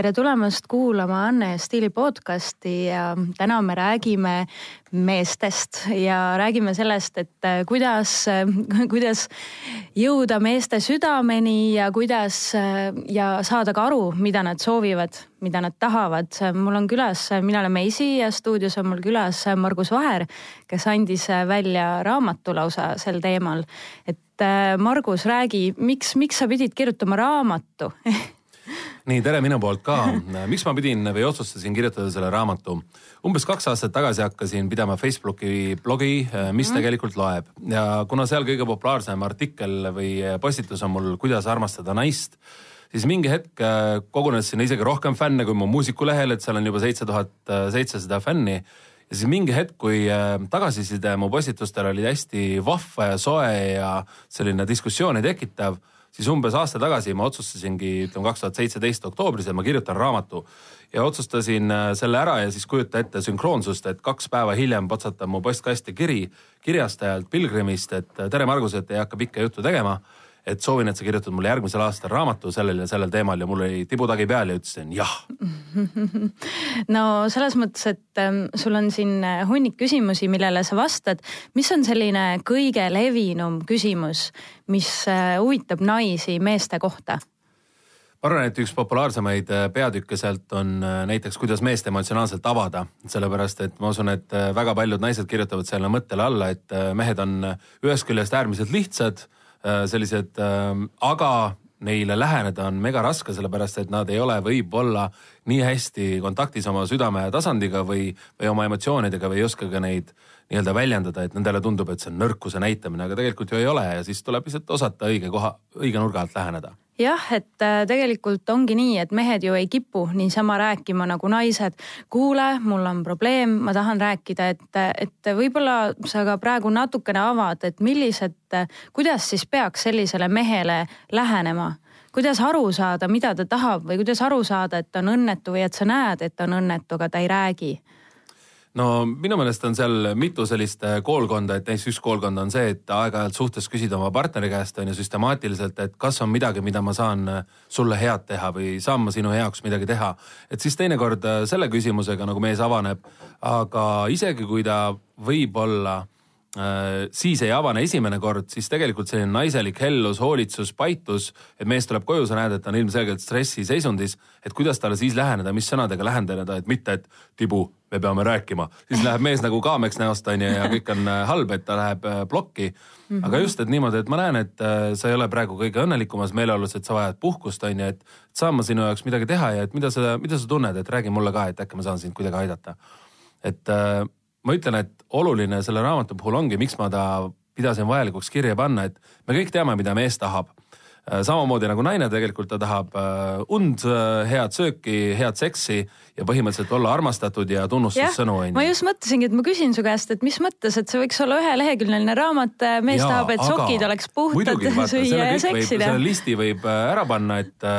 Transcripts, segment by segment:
tere tulemast kuulama Anne ja Stiili podcasti ja täna me räägime meestest ja räägime sellest, et äh, kuidas, äh, kuidas jõuda meeste südameni ja kuidas äh, ja saada ka aru, mida nad soovivad, mida nad tahavad. mul on külas, mina olen Meisi ja stuudios on mul külas Margus Vaher, kes andis välja raamatu lausa sel teemal. et Margus, räägi, miks, miks sa pidid kirjutama raamatu nii tere minu poolt ka. miks ma pidin või otsustasin kirjutada selle raamatu? umbes kaks aastat tagasi hakkasin pidama Facebooki blogi, mis mm. tegelikult loeb ja kuna seal kõige populaarsem artikkel või postitus on mul Kuidas armastada naist, siis mingi hetk äh, kogunes sinna isegi rohkem fänne kui mu muusikulehel, et seal on juba seitse tuhat seitsesada fänni ja siis mingi hetk, kui äh, tagasiside mu postitustel oli hästi vahva ja soe ja selline diskussiooni tekitav siis umbes aasta tagasi ma otsustasingi, ütleme kaks tuhat seitseteist oktoobris, et ma kirjutan raamatu ja otsustasin äh, selle ära ja siis kujuta ette sünkroonsust, et kaks päeva hiljem potsatab mu postkasti kiri kirjastajalt Pilgrimist, et tere, Margus, et ei hakka pikka juttu tegema et soovin, et sa kirjutad mulle järgmisel aastal raamatu sellel ja sellel teemal ja mul oli tibutagi peal ja ütlesin jah no selles mõttes, et ähm, sul on siin äh, hunnik küsimusi, millele sa vastad. mis on selline kõige levinum küsimus, mis äh, huvitab naisi meeste kohta? ma arvan, et üks populaarsemaid äh, peatükke sealt on näiteks, kuidas meest emotsionaalselt avada, sellepärast et ma usun, et väga paljud naised kirjutavad selle mõttele alla, et mehed on ühest küljest äärmiselt lihtsad sellised, ähm, aga neile läheneda on mega raske, sellepärast et nad ei ole võib-olla nii hästi kontaktis oma südametasandiga või, või oma emotsioonidega või ei oska ka neid nii-öelda väljendada, et nendele tundub, et see on nõrkuse näitamine, aga tegelikult ju ei ole ja siis tuleb lihtsalt osata õige koha, õige nurga alt läheneda jah, et äh, tegelikult ongi nii, et mehed ju ei kipu niisama rääkima nagu naised. kuule, mul on probleem, ma tahan rääkida, et, et võib-olla sa ka praegu natukene avad, et millised, kuidas siis peaks sellisele mehele lähenema kuidas aru saada, mida ta tahab või kuidas aru saada, et ta on õnnetu või et sa näed, et ta on õnnetu, aga ta ei räägi no minu meelest on seal mitu sellist äh, koolkonda, et näiteks üks koolkond on see, et aeg-ajalt suhtes küsida oma partneri käest on ju süstemaatiliselt, et kas on midagi, mida ma saan äh, sulle head teha või saan ma sinu heaks midagi teha. et siis teinekord äh, selle küsimusega nagu mees avaneb, aga isegi kui ta võib olla Äh, siis ei avane esimene kord, siis tegelikult selline naiselik hellus, hoolitsus, paitus, et mees tuleb koju, sa näed, et ta on ilmselgelt stressiseisundis, et kuidas talle siis läheneda, mis sõnadega läheneda, et mitte, et tibu, me peame rääkima, siis läheb mees nagu kaameks näost onju ja kõik on äh, halb, et ta läheb äh, plokki. -hmm. aga just, et niimoodi, et ma näen, et sa ei ole praegu kõige õnnelikumas meeleolus, et sa vajad puhkust onju, et saan ma sinu jaoks midagi teha ja et mida sa, mida sa tunned, et räägi mulle ka, et äkki ma saan sind kuidagi aidata. et ma ütlen, et oluline selle raamatu puhul ongi, miks ma ta pidasin vajalikuks kirja panna, et me kõik teame, mida mees tahab. Äh, samamoodi nagu naine tegelikult ta tahab äh, und, äh, head sööki, head seksi ja põhimõtteliselt olla armastatud ja tunnustussõnu on ju. ma just mõtlesingi, et ma küsin su käest, et mis mõttes, et see võiks olla üheleheküljeline raamat, mees ja, tahab, et sokid oleks puhtad, süüa ja seksida. selle listi võib ära panna, et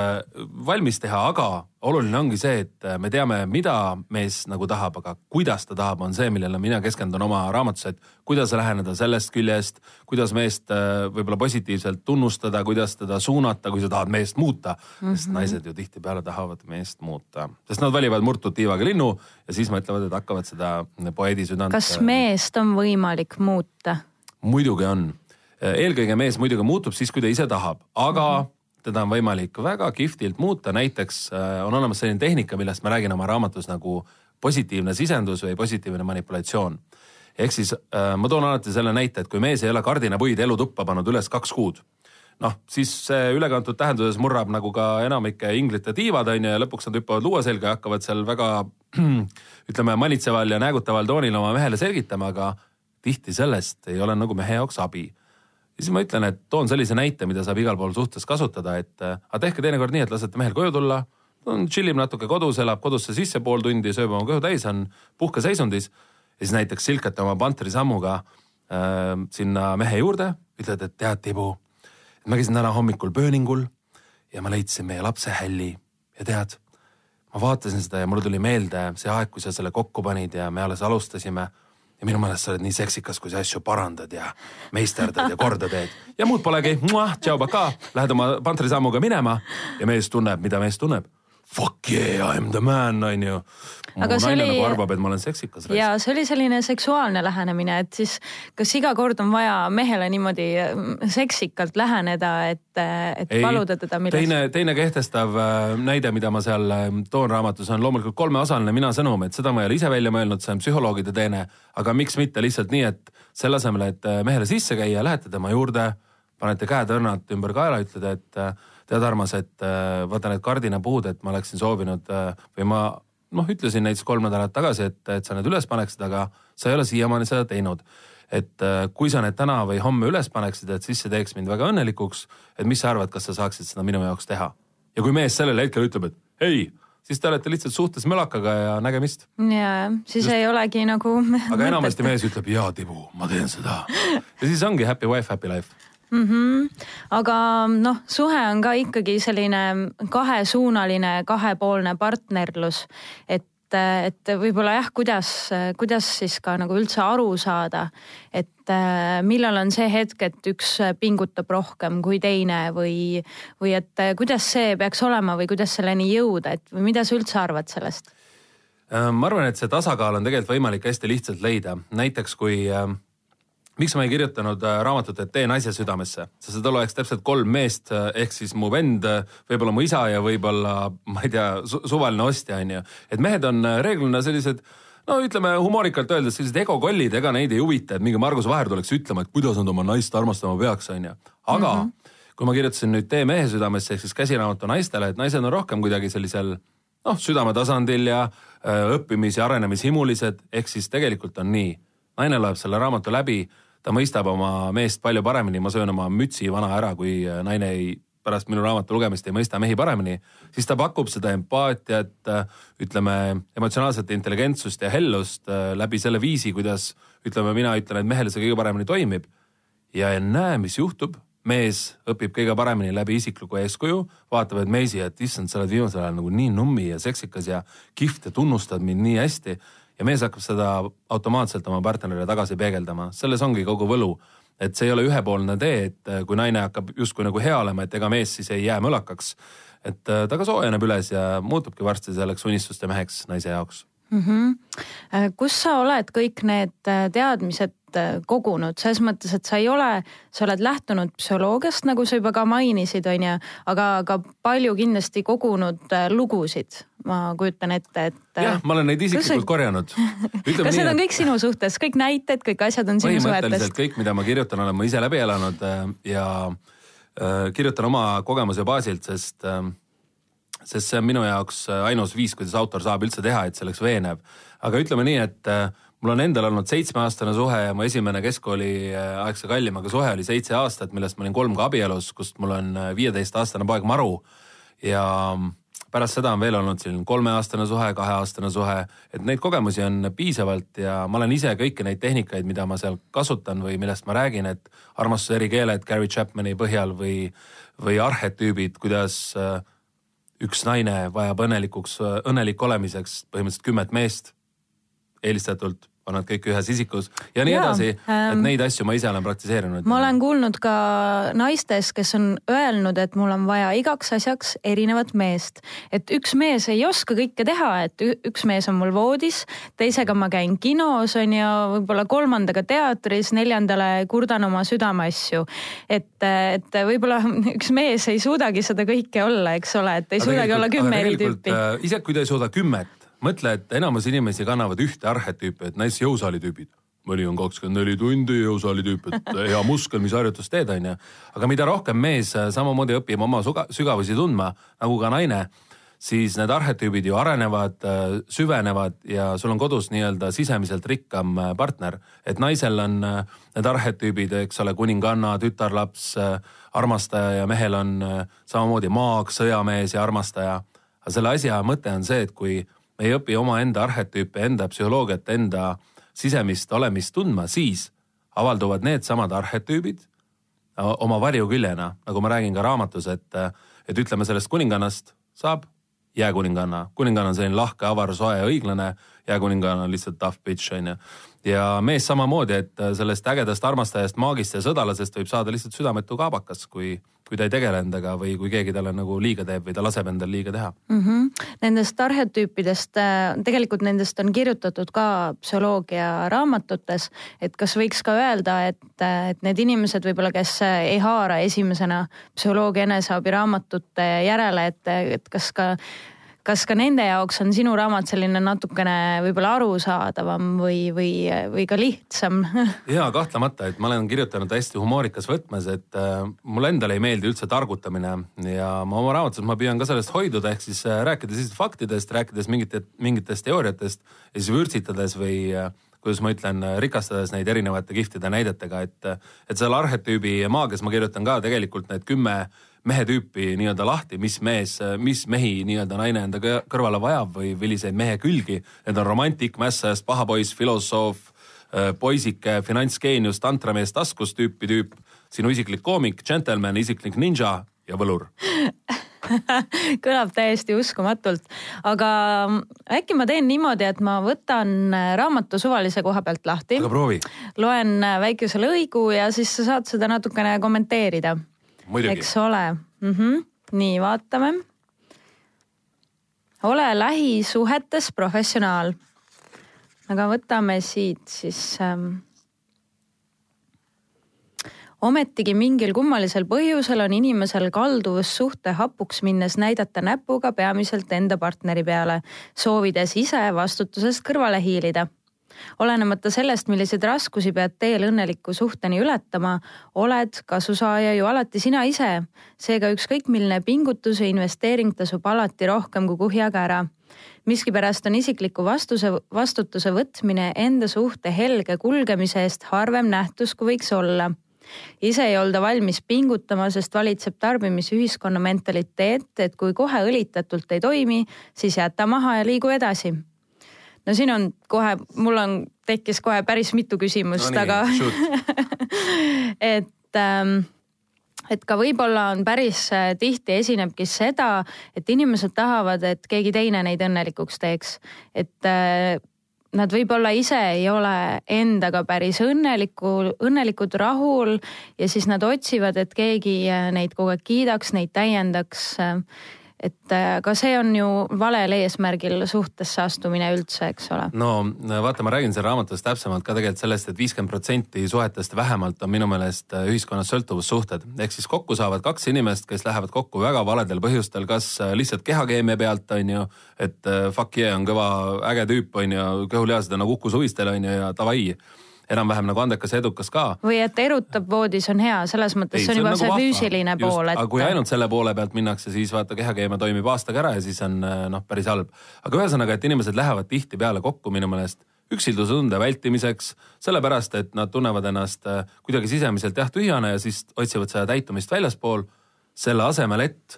valmis teha, aga oluline ongi see, et äh, me teame, mida mees nagu tahab, aga kuidas ta tahab, on see, millele mina keskendun oma raamatus, et kuidas läheneda sellest küljest, kuidas meest äh, võib-olla positiivselt tunnustada, kuidas teda suunata, kui sa tahad meest muuta mm. -hmm. sest mhm. naised ju tihtipeale tahavad meest muuta, sest nad valivad murtud tiivaga linnu ja siis mõtlevad, et hakkavad seda poeedi südant. kas äh, meest on võimalik muuta? muidugi on eelkõige mees muidugi muutub siis, kui ta ise tahab, aga mm -hmm teda on võimalik väga kihvtilt muuta, näiteks äh, on olemas selline tehnika, millest ma räägin oma raamatus nagu positiivne sisendus või positiivne manipulatsioon. ehk siis äh, ma toon alati selle näite, et kui mees ei ole kardinapuid elutuppa pannud üles kaks kuud, noh, siis see ülekantud tähenduses murrab nagu ka enamike inglite tiivad on ju ja lõpuks nad hüppavad luua selga ja hakkavad seal väga ütleme manitseval ja näägutaval toonil oma mehele selgitama, aga tihti sellest ei ole nagu mehe jaoks abi siis ma ütlen, et toon sellise näite, mida saab igal pool suhtes kasutada, et äh, aga tehke teinekord nii, et lasete mehel koju tulla, chill ib natuke kodus, elab kodusse sisse pool tundi, sööb oma kõhu täis, on puhkeseisundis. ja siis näiteks silkate oma pantrisammuga äh, sinna mehe juurde, ütled, et tead, Tibu, ma käisin täna hommikul pööningul ja ma leidsin meie lapse hälli ja tead, ma vaatasin seda ja mulle tuli meelde see aeg, kui sa selle kokku panid ja me alles alustasime ja minu meelest sa oled nii seksikas, kui sa asju parandad ja meisterdad ja korda teed. ja muud polegi, tšau, pakaa, lähed oma pantrisammuga minema ja mees tunneb, mida mees tunneb. Fuck yeah, I am the man, on ju. mu Aga see naine oli- nagu arvab, et ma olen seksikas. ja see oli selline seksuaalne lähenemine, et siis kas iga kord on vaja mehele niimoodi mm, seksikalt läheneda, et, et paluda teda millestki? teine, teine kehtestav äh, näide, mida ma seal äh, toon raamatus, on loomulikult kolmeosaline mina sõnum, et seda ma ei ole ise välja mõelnud, see on psühholoogide teene. aga miks mitte lihtsalt nii, et selle asemel, et äh, mehele sisse käia, lähete tema juurde, panete käed õrnalt ümber kaela, ütlete, et tead, armas, et äh, vaata need kardinapuud, et ma oleksin soovinud äh, või ma noh, ütlesin näiteks kolm nädalat tagasi, et, et sa need üles paneksid, aga sa ei ole siiamaani seda teinud et äh, kui sa need täna või homme üles paneksid, et siis see teeks mind väga õnnelikuks. et mis sa arvad, kas sa saaksid seda minu jaoks teha? ja kui mees sellel hetkel ütleb, et ei, siis te olete lihtsalt suhtes mölakaga ja nägemist. ja, ja siis Just. ei olegi nagu. aga enamasti mees ütleb jaa, Tibu, ma teen seda. ja siis ongi happy wife, happy life. mm. -hmm. aga noh, suhe on ka ikkagi selline kahesuunaline, kahepoolne partnerlus, et et võib-olla jah, kuidas, kuidas siis ka nagu üldse aru saada, et millal on see hetk, et üks pingutab rohkem kui teine või, või et kuidas see peaks olema või kuidas selleni jõuda, et mida sa üldse arvad sellest? Äh, ma arvan, et see tasakaal on tegelikult võimalik hästi lihtsalt leida, näiteks kui äh, miks ma ei kirjutanud äh, raamatut, et tee naise südamesse, sest seal oleks täpselt kolm meest äh, ehk siis mu vend, võib-olla mu isa ja võib-olla ma ei tea su, suvaline ostja on ju. et mehed on äh, reeglina sellised no ütleme humoorikalt öeldes sellised egokollid, ega neid ei huvita, et mingi Margus Vaher tuleks ütlema, et kuidas nad oma naist armastama peaks, on ju. aga mm -hmm. kui ma kirjutasin nüüd Tee mehe südamesse ehk siis käsiraamatu naistele, et naised on rohkem kuidagi sellisel noh, südametasandil ja öö, õppimis- ja arenemishimulised, ehk siis tegelikult on nii. naine loeb selle raamatu läbi, ta mõistab oma meest palju paremini, ma söön oma mütsi vana ära, kui äh, naine ei pärast minu raamatu lugemist ei mõista mehi paremini, siis ta pakub seda empaatiat, ütleme emotsionaalset intelligentsust ja hellust äh, läbi selle viisi, kuidas ütleme, mina ütlen, et mehele see kõige paremini toimib. ja ennäe, mis juhtub, mees õpib kõige paremini läbi isikliku eeskuju, vaatab, et meisi, et issand, sa oled viimasel ajal nagu nii nummi ja seksikas ja kihvt ja tunnustad mind nii hästi. Ja mees hakkab seda automaatselt oma partnerile tagasi peegeldama, selles ongi kogu võlu et see ei ole ühepoolne tee, et äh, kui naine hakkab justkui nagu hea olema, et ega mees siis ei jää mölakaks. et äh, ta ka soojeneb üles ja muutubki varsti selleks unistuste meheks naise jaoks. mm. -hmm. kus sa oled kõik need äh, teadmised äh, kogunud, selles mõttes, et sa ei ole, sa oled lähtunud psühholoogiast, nagu sa juba ka mainisid, on ju, aga ka palju kindlasti kogunud lugusid, ma kujutan ette, et. jah, ma olen neid isiklikult korjanud. kas need on kõik sinu suhtes, kõik näited, kõik asjad on sinu suhetest? kõik, mida ma kirjutan, olen ma ise läbi elanud ja kirjutan oma kogemuse baasilt, sest sest see on minu jaoks äh, ainus viis, kuidas autor saab üldse teha, et see oleks veenev. aga ütleme nii, et äh, mul on endal olnud seitsmeaastane suhe ja mu esimene keskkooli äh, kallimaga suhe oli seitse aastat, millest ma olin kolm ka abielus, kust mul on viieteistaastane poeg Maru. ja pärast seda on veel olnud selline kolmeaastane suhe, kaheaastane suhe, et neid kogemusi on piisavalt ja ma olen ise kõiki neid tehnikaid, mida ma seal kasutan või millest ma räägin, et armastuse eri keeled Gary Chapmani põhjal või, või arhetüübid, kuidas äh, üks naine vajab õnnelikuks, õnnelik olemiseks põhimõtteliselt kümmet meest. eelistatult on nad kõik ühes isikus ja nii Jaa, edasi, et ähm, neid asju ma ise olen praktiseerinud. ma olen kuulnud ka naistest, kes on öelnud, et mul on vaja igaks asjaks erinevat meest. et üks mees ei oska kõike teha, et üks mees on mul voodis, teisega ma käin kinos on ju, võib-olla kolmandaga teatris, neljandale kurdan oma südameasju. et, et võib-olla üks mees ei suudagi seda kõike olla, eks ole, et ei suudagi olla kümme eri tüüpi. äh, isegi kui ta ei suuda kümmet, mõtle, et enamus inimesi kannavad ühte arhetüüpi, et näiteks jõusaali tüübid. mõni on kakskümmend neli tundi jõusaali tüüp, et hea muskel, mis harjutust teed, onju. aga mida rohkem mees samamoodi õpib oma suga- sügavusi tundma nagu ka naine, siis need arhetüübid ju arenevad, süvenevad ja sul on kodus nii-öelda sisemiselt rikkam partner. et naisel on need arhetüübid, eks ole, kuninganna, tütarlaps, armastaja ja mehel on samamoodi maag, sõjamees ja armastaja. aga selle asja mõte on see, et kui ei õpi omaenda arhetüüpe, enda psühholoogiat, enda sisemist olemist tundma, siis avalduvad needsamad arhetüübid oma varjuküljena, nagu ma räägin ka raamatus, et, et ütleme sellest kuningannast saab jääkuninganna. kuninganna on selline lahke, avar, soe ja õiglane jääkuninganna on lihtsalt tough bitch on ju. ja mees samamoodi, et sellest ägedast armastajast, maagist ja sõdalasest võib saada lihtsalt südametu kaabakas, kui kui ta ei tegele endaga või kui keegi talle nagu liiga teeb või ta laseb endal liiga teha mm. -hmm. Nendest arhetüüpidest, äh, tegelikult nendest on kirjutatud ka psühholoogia raamatutes, et kas võiks ka öelda, et, et need inimesed võib-olla, kes ei haara esimesena psühholoogia eneseabiraamatute järele, et, et kas ka kas ka nende jaoks on sinu raamat selline natukene võib-olla arusaadavam või, või, või ka lihtsam? ja kahtlemata, et ma olen kirjutanud hästi humoorikas võtmes, et äh, mulle endale ei meeldi üldse targutamine ja ma oma raamatus ma püüan ka sellest hoiduda, ehk siis äh, rääkida siis faktidest, rääkides mingite, mingitest teooriatest ja siis vürtsitades või äh, kuidas ma ütlen, rikastades neid erinevate kihvtide näidetega, et, et seal arhetüübi maagias ma kirjutan ka tegelikult need kümme mehe tüüpi nii-öelda lahti, mis mees, mis mehi nii-öelda naine enda kõrvale vajab või milliseid mehe külgi. Need on romantik, mässajas, paha poiss, filosoof, äh, poisike, finantsgeenius, tantramees, taskus tüüpi tüüp, sinu isiklik koomik, džentelmen, isiklik ninja ja võlur kõlab täiesti uskumatult, aga äkki ma teen niimoodi, et ma võtan raamatu suvalise koha pealt lahti. aga proovi. loen väikese lõigu ja siis sa saad seda natukene kommenteerida eks ole mm. -hmm. nii, vaatame. ole lähisuhetes professionaal. aga võtame siit siis ähm, ometigi mingil kummalisel põhjusel on inimesel kalduvus suhte hapuks minnes näidata näpuga peamiselt enda partneri peale, soovides ise vastutusest kõrvale hiilida olenemata sellest, milliseid raskusi pead teel õnneliku suhteni ületama, oled kasusaaja ju alati sina ise. seega ükskõik milline pingutus ja investeering tasub alati rohkem kui kuhjaga ära. miskipärast on isikliku vastuse, vastutuse võtmine enda suhte helge kulgemise eest harvem nähtus, kui võiks olla ise ei olda valmis pingutama, sest valitseb tarbimisühiskonna mentaliteet, et kui kohe õlitatult ei toimi, siis jäta maha ja liigu edasi no siin on kohe, mul on, tekkis kohe päris mitu küsimust no, aga et ähm, et ka võib-olla on päris äh, tihti esinebki seda, et inimesed tahavad, et keegi teine neid õnnelikuks teeks, et äh, nad võib-olla ise ei ole endaga päris õnneliku, õnnelikud, rahul ja siis nad otsivad, et keegi äh, neid kogu aeg kiidaks, neid täiendaks et äh, ka see on ju valel eesmärgil suhtesse astumine üldse, eks ole. no vaata, ma räägin seal raamatus täpsemalt ka tegelikult sellest et, et viiskümmend protsenti suhetest vähemalt on minu meelest äh, ühiskonnas sõltuvussuhted. ehk siis kokku saavad kaks inimest, kes lähevad kokku väga valedel põhjustel, kas äh, lihtsalt kehakeemia pealt, on ju, et fuck yeah on kõva äge tüüp, on ju, kõhulihased on nagu Uku Suvistel, on ju, ja davai enam-vähem nagu andekas ja edukas ka. või et erutab voodis on hea, selles mõttes ei, see on juba nagu see füüsiline Just, pool, et. aga kui ainult selle poole pealt minnakse, siis vaata kehakeemia toimib aastaga ära ja siis on eh, noh, päris halb. aga ühesõnaga, et inimesed lähevad tihtipeale kokku minu meelest üksildustunde vältimiseks, sellepärast et nad tunnevad ennast eh, kuidagi sisemiselt jah tühjana ja siis otsivad seda täitumist väljaspool. selle asemel, et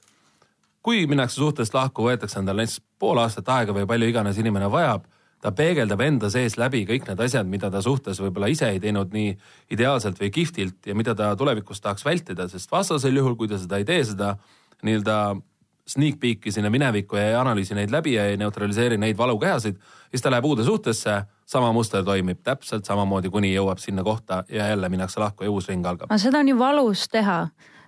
kui minnakse suhtest lahku, võetakse endale näiteks pool aastat aega või palju iganes inimene vajab ta peegeldab enda sees läbi kõik need asjad, mida ta suhtes võib-olla ise ei teinud nii ideaalselt või kihvtilt ja mida ta tulevikus tahaks vältida, sest vastasel juhul, kui ta seda ei tee, seda nii-öelda sneak peek'i sinna minevikku ja ei analüüsi neid läbi ja ei neutraliseeri neid valukehasid, siis ta läheb uude suhtesse, sama muster toimib täpselt samamoodi, kuni jõuab sinna kohta ja jälle minnakse lahku ja uus ring algab. aga seda on ju valus teha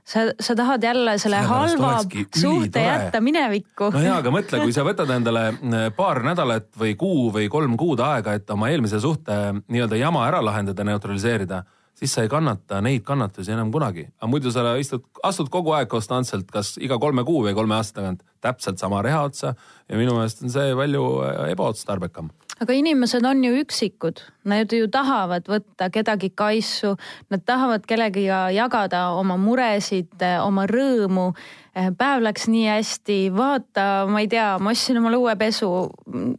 sa, sa tahad jälle selle halva suhte jätta minevikku. no jaa, aga mõtle, kui sa võtad endale äh, paar nädalat või kuu või kolm kuud aega, et oma eelmise suhte äh, nii-öelda jama ära lahendada, neutraliseerida, siis sa ei kannata neid kannatusi enam kunagi. aga muidu sa istud, astud kogu aeg konstantselt, kas iga kolme kuu või kolme aasta tagant täpselt sama reha otsa ja minu meelest on see palju äh, ebaotstarbekam aga inimesed on ju üksikud, nad ju tahavad võtta kedagi kaisu, nad tahavad kellegiga jagada oma muresid, oma rõõmu. Eh, päev läks nii hästi, vaata, ma ei tea, ma ostsin omale uue pesu,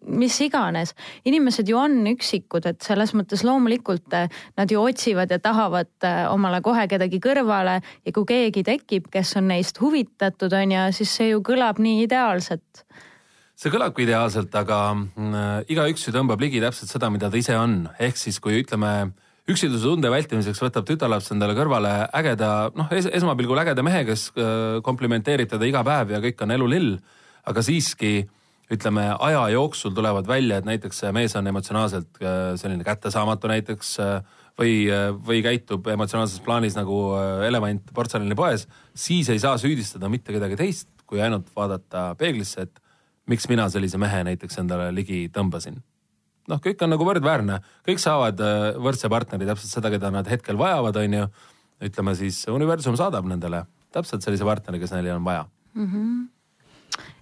mis iganes. inimesed ju on üksikud, et selles mõttes loomulikult eh, nad ju otsivad ja tahavad eh, omale kohe kedagi kõrvale. Ja kui keegi tekib, kes on neist huvitatud, on ju, siis see ju kõlab nii ideaalselt see kõlabki ideaalselt, aga äh, igaüks ju tõmbab ligi täpselt seda, mida ta ise on, ehk siis kui ütleme üksilduse tunde vältimiseks võtab tütarlaps endale kõrvale ägeda, noh es, esmapilgul ägeda mehe, kes äh, komplimenteerib teda iga päev ja kõik on elulill. aga siiski ütleme aja jooksul tulevad välja, et näiteks mees on emotsionaalselt äh, selline kättesaamatu näiteks või, või käitub emotsionaalses plaanis nagu elevant portselanipoes, siis ei saa süüdistada mitte kedagi teist, kui ainult vaadata peeglisse, et miks mina sellise mehe näiteks endale ligi tõmbasin noh, kõik on nagu võrdväärne, kõik saavad võrdse partneri, täpselt seda, keda nad hetkel vajavad, on ju. ütleme siis universum saadab nendele täpselt sellise partneri, kes neil on vaja mm. -hmm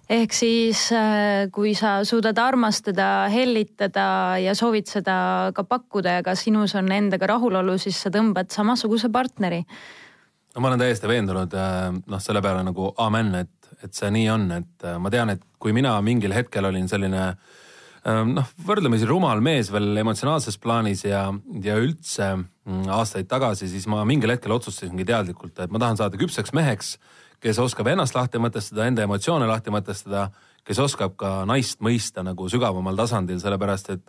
ehk siis äh, kui sa suudad armastada, hellitada ja soovid seda ka pakkuda ja ka sinus on endaga rahulolu, siis sa tõmbad samasuguse partneri. no ma olen täiesti veendunud, äh, noh, selle peale nagu amen, et, et see nii on, et äh, ma tean, et kui mina mingil hetkel olin selline äh, Ehm, noh, võrdlemisi rumal mees veel emotsionaalses plaanis ja, ja üldse mm, aastaid tagasi, siis ma mingil hetkel otsustasingi teadlikult, et ma tahan saada küpseks meheks, kes oskab ennast lahti mõtestada, enda emotsioone lahti mõtestada, kes oskab ka naist mõista nagu sügavamal tasandil, sellepärast et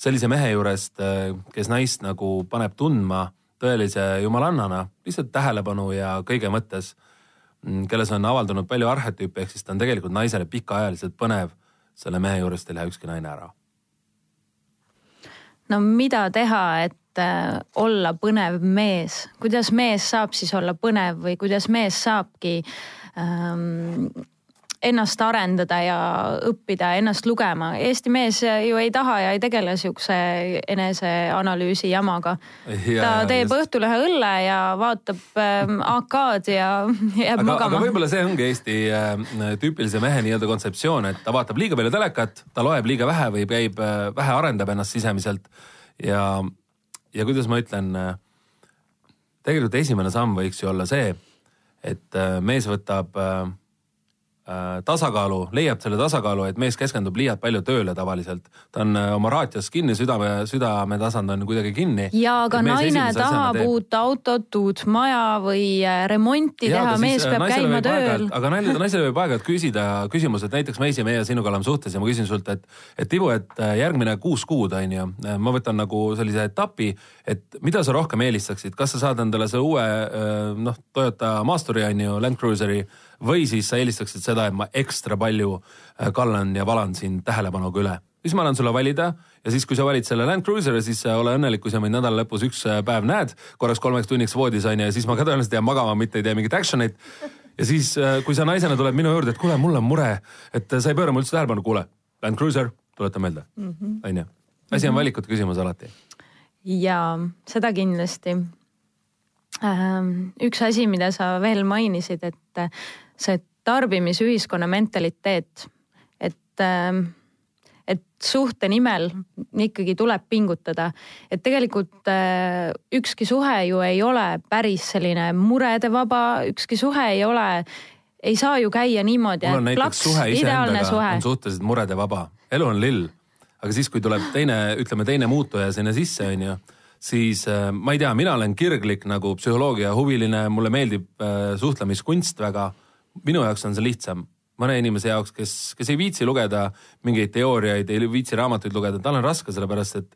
sellise mehe juurest, eh, kes naist nagu paneb tundma tõelise jumalannana, lihtsalt tähelepanu ja kõige mõttes, kelles on avaldunud palju arhetüüpe, ehk siis ta on tegelikult naisele pikaajaliselt põnev selle mehe juurest ei lähe ükski naine ära. no mida teha, et äh, olla põnev mees, kuidas mees saab siis olla põnev või kuidas mees saabki ähm, ennast arendada ja õppida ennast lugema. Eesti mees ju ei taha ja ei tegele siukse eneseanalüüsi jamaga. ta teeb just. Õhtulehe õlle ja vaatab ähm, AK-d ja jääb aga, magama. aga võib-olla see ongi Eesti äh, tüüpilise mehe nii-öelda kontseptsioon, et ta vaatab liiga palju telekat, ta loeb liiga vähe või käib äh,, vähe arendab ennast sisemiselt ja, ja kuidas ma ütlen äh,, tegelikult esimene samm võiks ju olla see, et äh, mees võtab äh, Äh, tasakaalu, leiab selle tasakaalu, et mees keskendub liialt palju tööle tavaliselt. ta on äh, oma raatios kinni, südame, südametasand on kuidagi kinni. ja aga naine tahab uut autot, uut maja või äh, remonti ja, teha, mees peab käima tööl. aga naisele, naisele võib aeg-ajalt küsida küsimus, et näiteks Meisi, meie sinuga oleme suhtes ja ma küsin sult, et, et Tibu, et järgmine kuus kuud on ju, ma võtan nagu sellise etapi, et mida sa rohkem eelistaksid, kas sa saad endale selle uue noh, Toyota Masturi on ju, Land Cruiseri või siis sa eelistaksid seda, et ma ekstra palju äh, kallan ja valan sind tähelepanuga üle. siis ma annan sulle valida ja siis, kui sa valid selle Land Cruiser'i, siis ole õnnelik, kui sa mind nädala lõpus üks äh, päev näed korraks kolmeks tunniks voodis on ju ja siis ma ka tõenäoliselt jään magama, mitte ei tee mingit action'it. ja siis, äh, kui sa naisena tuled minu juurde, et kuule, mul on mure, et sa ei pööra mulle üldse tähelepanu, kuule, Land Cruiser, tuleta meelde, mhm. on ju. asi on mhm. valikute küsimus alati. ja seda kindlasti üks asi, mida sa veel mainisid, et see tarbimisühiskonna mentaliteet, et, et suhte nimel ikkagi tuleb pingutada. et tegelikult äh, ükski suhe ju ei ole päris selline muredevaba, ükski suhe ei ole, ei saa ju käia niimoodi, et plaks, ideaalne suhe. on suhteliselt muredevaba, elu on lill, aga siis, kui tuleb teine, ütleme teine muutuja sinna sisse, on ju siis äh, ma ei tea, mina olen kirglik nagu psühholoogia huviline, mulle meeldib äh, suhtlemiskunst väga minu jaoks on see lihtsam mõne inimese jaoks, kes, kes ei viitsi lugeda mingeid teooriaid, ei viitsi raamatuid lugeda, tal on raske, sellepärast et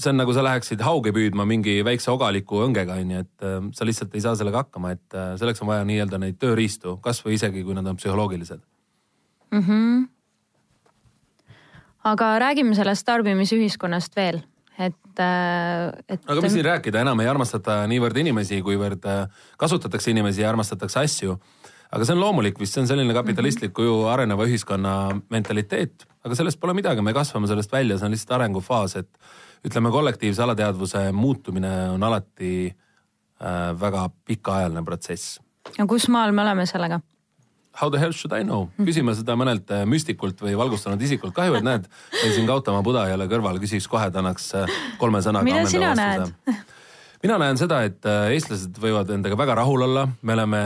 see on nagu sa läheksid hauge püüdma mingi väikse ogaliku õngega, onju, et äh, sa lihtsalt ei saa sellega hakkama, et selleks on vaja nii-öelda neid tööriistu, kasvõi isegi kui nad on psühholoogilised mm. -hmm. aga räägime sellest tarbimisühiskonnast veel, et, äh, et. aga mis siin rääkida, enam ei armastata niivõrd inimesi, kuivõrd kasutatakse inimesi ja armastatakse asju aga see on loomulik vist, see on selline kapitalistliku ju areneva ühiskonna mentaliteet, aga sellest pole midagi, me kasvame sellest välja, see on lihtsalt arengufaas, et ütleme, kollektiivse alateadvuse muutumine on alati äh, väga pikaajaline protsess. no kus maal me oleme sellega? How the hell should I know, küsime seda mõnelt äh, müstikult või valgustunud isikult, kahju, et näed, meil siin Gautama Buda jälle kõrval, küsiks kohe, ta annaks äh, kolme sõnaga. mida sina näed? mina näen seda, et äh, eestlased võivad endaga väga rahul olla, me oleme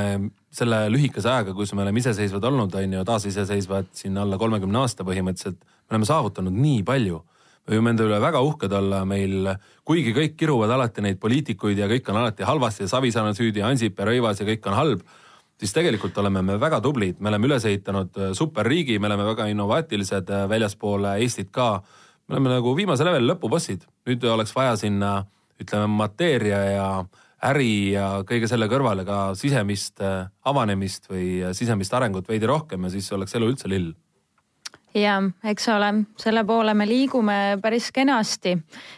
selle lühikese ajaga, kus me oleme iseseisvad olnud, on ju, taasiseseisvad siin alla kolmekümne aasta põhimõtteliselt, me oleme saavutanud nii palju. me võime enda üle väga uhked olla, meil, kuigi kõik kiruvad alati neid poliitikuid ja kõik on alati halvasti ja Savisaar on süüdi ja Ansip ja Rõivas ja kõik on halb, siis tegelikult oleme me väga tublid, me oleme üles ehitanud äh, superriigi, me oleme väga innovaatilised äh, väljaspoole Eestit ka. me oleme nagu viimase leveli lõpubossid, nüüd oleks vaja sinna ütleme mateeria ja äri ja kõige selle kõrvale ka sisemist äh, avanemist või äh, sisemist arengut veidi rohkem ja siis oleks elu üldse lill. ja eks ole, selle poole me liigume päris kenasti,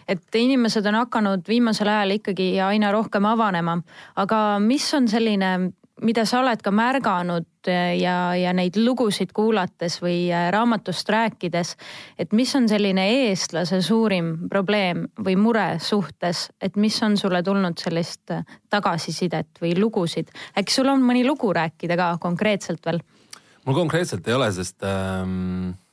et inimesed on hakanud viimasel ajal ikkagi aina rohkem avanema, aga mis on selline mida sa oled ka märganud ja, ja neid lugusid kuulates või äh, raamatust rääkides, et mis on selline eestlase suurim probleem või mure suhtes, et mis on sulle tulnud sellist äh, tagasisidet või lugusid? äkki sul on mõni lugu rääkida ka konkreetselt veel? mul konkreetselt ei ole, sest ähm Äh,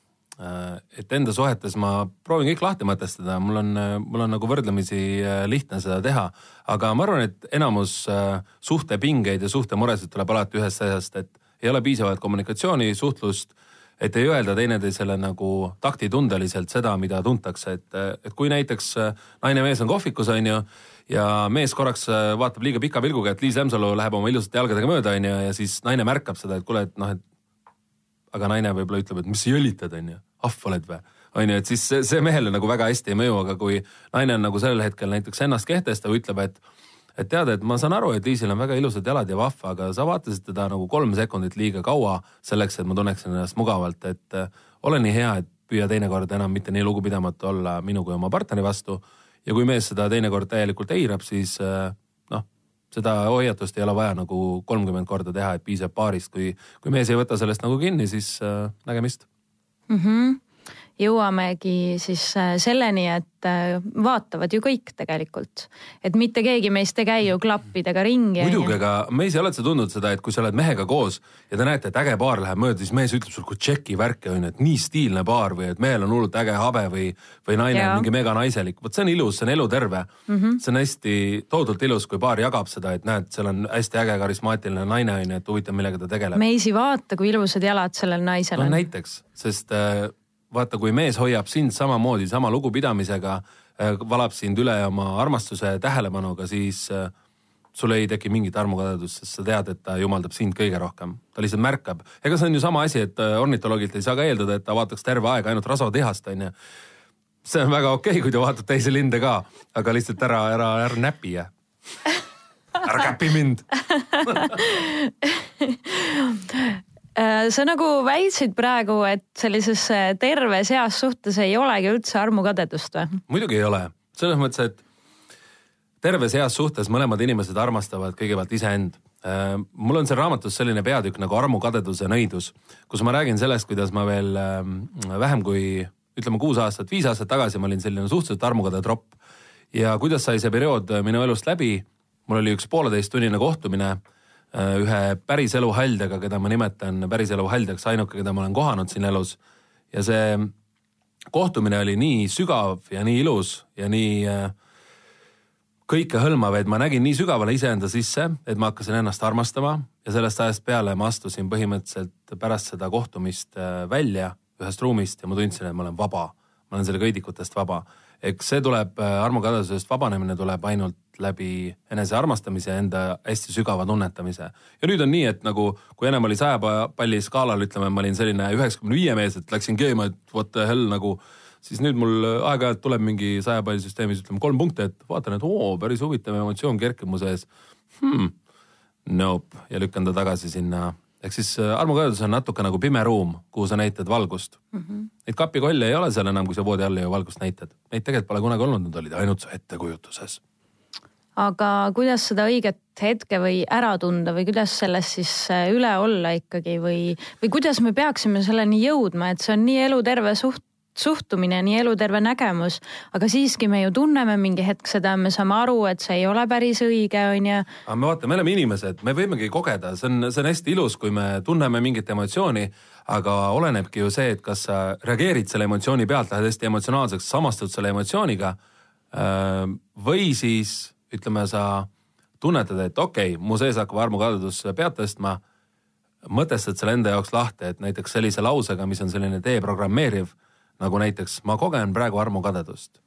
et enda suhetes ma proovin kõik lahti mõtestada, mul on, mul on nagu võrdlemisi äh, lihtne seda teha. aga ma arvan, et enamus äh, suhtepingeid ja suhtemuresid tuleb alati ühest asjast, et ei ole piisavalt kommunikatsiooni, suhtlust, et ei öelda teineteisele nagu taktitundeliselt seda, mida tuntakse, et, et kui näiteks naine ja mees on kohvikus, on ju ja mees korraks vaatab liiga pika pilguga, et Liis Lemsalu läheb oma ilusate jalgadega mööda, onju, ja siis naine märkab seda, et kuule, et noh, et aga naine võib-olla ütleb, et mis sa jõllitad, onju ahv oled või? on ju, et siis see, see mehele nagu väga hästi ei mõju, aga kui naine on nagu sellel hetkel näiteks ennast kehtestav, ütleb, et et tead, et ma saan aru, et Liisil on väga ilusad jalad ja vahva, aga sa vaatasid teda nagu kolm sekundit liiga kaua selleks, et ma tunneksin ennast mugavalt, et äh, ole nii hea, et püüa teinekord enam mitte nii lugupidamatu olla minu kui oma partneri vastu. ja kui mees seda teinekord täielikult eirab, siis äh, noh, seda hoiatust ei ole vaja nagu kolmkümmend korda teha, et piisab paarist, kui, kui mees ei võta sellest nagu kinni, siis äh, nägemist mm. Jõuamegi siis äh, selleni, et äh, vaatavad ju kõik tegelikult, et mitte keegi meist ei käi ju klappidega ringi. muidugi, aga mees, oled sa tundnud seda, et kui sa oled mehega koos ja te näete, et äge paar läheb mööda, siis mees ütleb sulle tšeki värki on ju, et nii stiilne paar või et mehel on hullult äge habe või, või naine ja. on mingi mega naiselik. vot see on ilus, see on eluterve mm. -hmm. see on hästi tohutult ilus, kui paar jagab seda, et näed, seal on hästi äge karismaatiline naine on ju, et huvitav, millega ta tegeleb. meisi vaata, kui ilusad jalad sellel naisel on. no näiteks, sest äh, vaata, kui mees hoiab sind samamoodi, sama lugupidamisega, äh, valab sind üle oma armastuse tähelepanuga, siis äh, sul ei teki mingit armukadedust, sest sa tead, et ta jumaldab sind kõige rohkem. ta lihtsalt märkab. ega see on ju sama asi, et äh, ornitoloogilt ei saa ka eeldada, et ta vaataks terve aeg ainult rasvatehast, onju. see on väga okei okay,, kui ta vaatab teisi linde ka, aga lihtsalt ära, ära, ära näpi ja ära käpi mind sa nagu väitsid praegu, et sellises äh, terves heas suhtes ei olegi üldse armukadedust või? muidugi ei ole, selles mõttes, et terves heas suhtes mõlemad inimesed armastavad kõigepealt iseend. Äh, mul on seal raamatus selline peatükk nagu armukadeduse nõidus, kus ma räägin sellest, kuidas ma veel vähem kui ütleme kuus aastat, viis aastat tagasi ma olin selline suhteliselt armukade tropp. ja kuidas sai see periood minu elust läbi, mul oli üks pooleteisttunnine kohtumine Äh, ühe päriselu haldjaga, keda ma nimetan päriselu haldjaks, ainuke, keda ma olen kohanud siin elus. ja see kohtumine oli nii sügav ja nii ilus ja nii äh, kõikehõlmav, et ma nägin nii sügavale iseenda sisse, et ma hakkasin ennast armastama ja sellest ajast peale ma astusin põhimõtteliselt pärast seda kohtumist äh, välja ühest ruumist ja ma tundsin, et ma olen vaba. Ma olen selle kõidikutest vaba. eks see tuleb, armukadedusest vabanemine tuleb ainult läbi enesearmastamise, enda hästi sügava tunnetamise. ja nüüd on nii, et nagu kui ennem oli saja palli skaalal, ütleme, ma olin selline üheksakümne viie mees, et läksin keema, et what the hell nagu, siis nüüd mul aeg-ajalt tuleb mingi saja palli süsteemis, ütleme kolm punkti, et vaatan, et oo, päris huvitav emotsioon kerkib mu sees hmm.. Nope ja lükkan ta tagasi sinna ehk siis äh, armukadedus on natuke nagu pime ruum, kuhu sa näitad valgust mm. -hmm. Neid kapikolle ei ole seal enam, kui sa voodi all ju valgust näitad. Neid tegelikult pole kunagi olnud, nad olid ainult su ettekujutuses aga kuidas seda õiget hetke või ära tunda või kuidas sellest siis äh, üle olla ikkagi või, või kuidas me peaksime selleni jõudma, et see on nii eluterve suht-, suhtumine, nii eluterve nägemus, aga siiski me ju tunneme mingi hetk seda, me saame aru, et see ei ole päris õige, onju. aga me vaata, me oleme inimesed, me võimegi kogeda, see on, see on hästi ilus, kui me tunneme mingit emotsiooni, aga olenebki ju see, et kas sa reageerid selle emotsiooni pealt, lähed hästi emotsionaalseks, samastud selle emotsiooniga või siis ütleme, sa tunnetad, et okei okay,, mu sees hakkab armukadedus pead tõstma. mõtestad selle enda jaoks lahti, et näiteks sellise lausega, mis on selline deprogrammeeriv nagu näiteks ma kogen praegu armukadedust.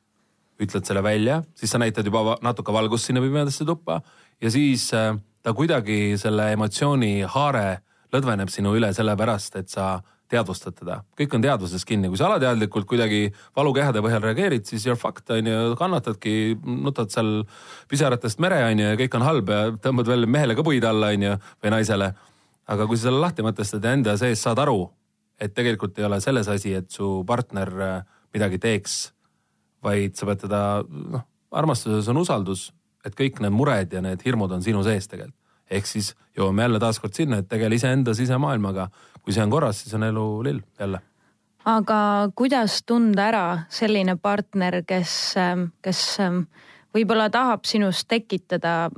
ütled selle välja, siis sa näitad juba natuke valgust sinna pimedasse tuppa ja siis äh, ta kuidagi selle emotsiooni haare lõdveneb sinu üle sellepärast, et sa teadvustad teda, kõik on teadvuses kinni, kui sa alateadlikult kuidagi valukehade põhjal reageerid, siis you are fucked on ju, kannatadki, nutad seal pisaratest mere on ju ja kõik on halb ja tõmbad veel mehele ka puid alla on ju või naisele. aga kui sa selle lahti mõtestad ja enda sees saad aru, et tegelikult ei ole selles asi, et su partner äh, midagi teeks, vaid sa pead teda, noh, armastuses on usaldus, et kõik need mured ja need hirmud on sinu sees tegelikult. ehk siis jõuame jälle taaskord sinna, et tegele iseenda sisemaailmaga. kui see on korras, siis on elu lill jälle aga kuidas tunda ära selline partner, kes, kes võib-olla tahab sinust tekitada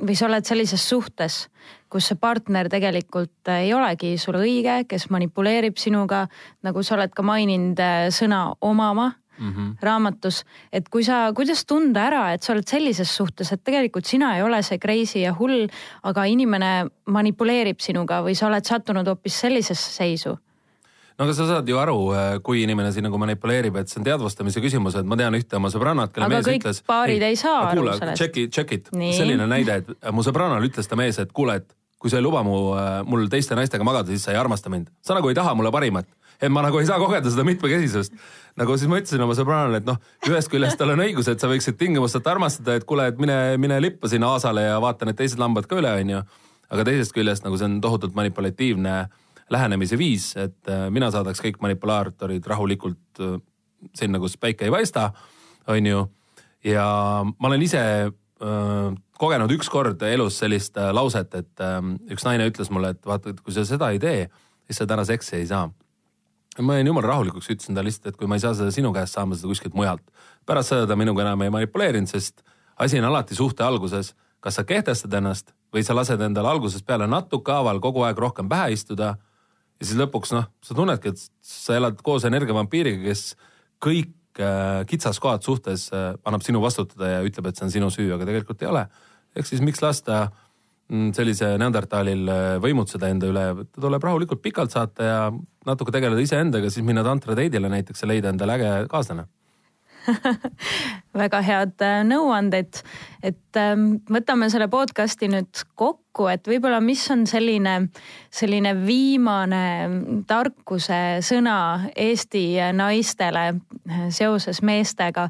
või sa oled sellises suhtes, kus see partner tegelikult ei olegi sulle õige, kes manipuleerib sinuga, nagu sa oled ka maininud sõna omama mm -hmm. raamatus, et kui sa, kuidas tunda ära, et sa oled sellises suhtes, et tegelikult sina ei ole see crazy ja hull, aga inimene manipuleerib sinuga või sa oled sattunud hoopis sellisesse seisu no aga sa saad ju aru, äh, kui inimene siin nagu manipuleerib, et see on teadvustamise küsimus, et ma tean ühte oma sõbrannat, kelle aga mees kõik ütles. paarid ei saa aru kuule, sellest. check it, check it, selline näide, et äh, mu sõbrannal ütles ta mees, et kuule, et kui sa ei luba mu, äh, mul teiste naistega magada, siis sa ei armasta mind. sa nagu ei taha mulle parimat et ma nagu ei saa kogeda seda mitmekesisust. nagu siis ma ütlesin oma sõbrannale, et noh, ühest küljest tal on õigus, et sa võiksid tingimusteta armastada, et kuule, et mine, mine lippa sinna aasale ja vaata need teised lambad ka üle, onju. aga teisest küljest nagu see on tohutult manipulatiivne lähenemise viis, et äh, mina saadaks kõik manipulaatorid rahulikult äh, sinna, kus päike ei paista, on ju. ja ma olen ise äh, kogenud ükskord elus sellist lauset, et üks naine ütles mulle, et vaata, et kui sa seda ei tee, siis sa täna seksi ei saa. ma jäin jumala rahulikuks, ütlesin talle lihtsalt, et kui ma ei saa seda sinu käest, saan ma seda kuskilt mujalt. pärast seda ta minuga enam ei manipuleerinud, sest asi on alati suhte alguses, kas sa kehtestad ennast või sa lased endale algusest peale natuke haaval kogu aeg rohkem pähe istuda ja siis lõpuks noh, sa tunnedki, et sa elad koos energiavampiiriga, kes kõik äh, kitsaskohad suhtes äh, annab sinu vastutada ja ütleb, et see on sinu süü, aga tegelikult ei ole. ehk siis miks lasta mm, sellise neandertalil äh, võimutseda enda üle, ta tuleb rahulikult pikalt saata ja natuke tegeleda iseendaga, siis minna tantrateidile näiteks ja leida endale äge kaaslane väga head äh, nõuanded, et ähm, võtame selle podcast'i nüüd kokku, et võib-olla, mis on selline, selline viimane tarkuse sõna Eesti naistele äh, seoses meestega.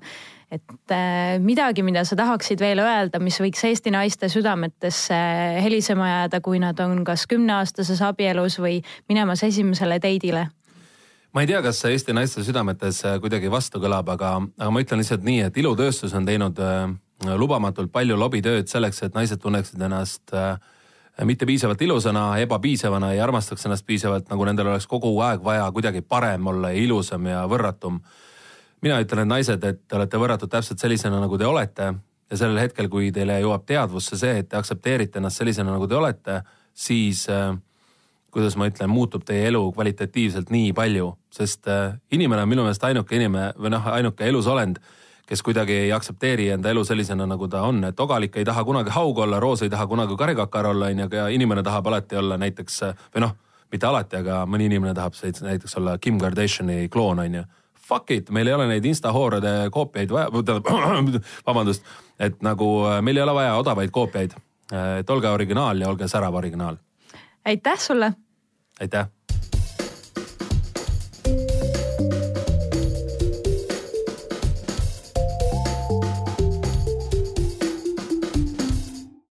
Et äh, midagi, mida sa tahaksid veel öelda, mis võiks Eesti naiste südametesse helisema jääda, kui nad on kas kümneaastases abielus või minemas esimesele teidile ma ei tea, kas see Eesti naiste südametes äh, kuidagi vastu kõlab, aga, aga ma ütlen lihtsalt nii, et ilutööstus on teinud äh, lubamatult palju lobitööd selleks, et naised tunneksid ennast äh, mitte piisavalt ilusana, ebapiisavana, ei armastaks ennast piisavalt, nagu nendel oleks kogu aeg vaja kuidagi parem olla ja ilusam ja võrratum. mina ütlen, et naised, et te olete võrratud täpselt sellisena, nagu te olete ja sellel hetkel, kui teile jõuab teadvusse see, et te aktsepteerite ennast sellisena, nagu te olete, siis äh, kuidas ma ütlen, muutub teie elu kvalitatiivselt nii palju, sest äh, inimene on minu meelest ainuke inimene või noh, ainuke elusolend, kes kuidagi ei aktsepteeri enda elu sellisena, nagu ta on, et ogalik ei taha kunagi haug olla, roos ei taha kunagi karikakar olla, onju, aga inimene tahab alati olla näiteks või noh, mitte alati, aga mõni inimene tahab näiteks olla Kim Kardashini kloon, onju. Fuck it, meil ei ole neid instahoorade koopiaid vaja, vabandust, et nagu äh, meil ei ole vaja odavaid koopiaid. et olge originaal ja olge särav originaal aitäh sulle. aitäh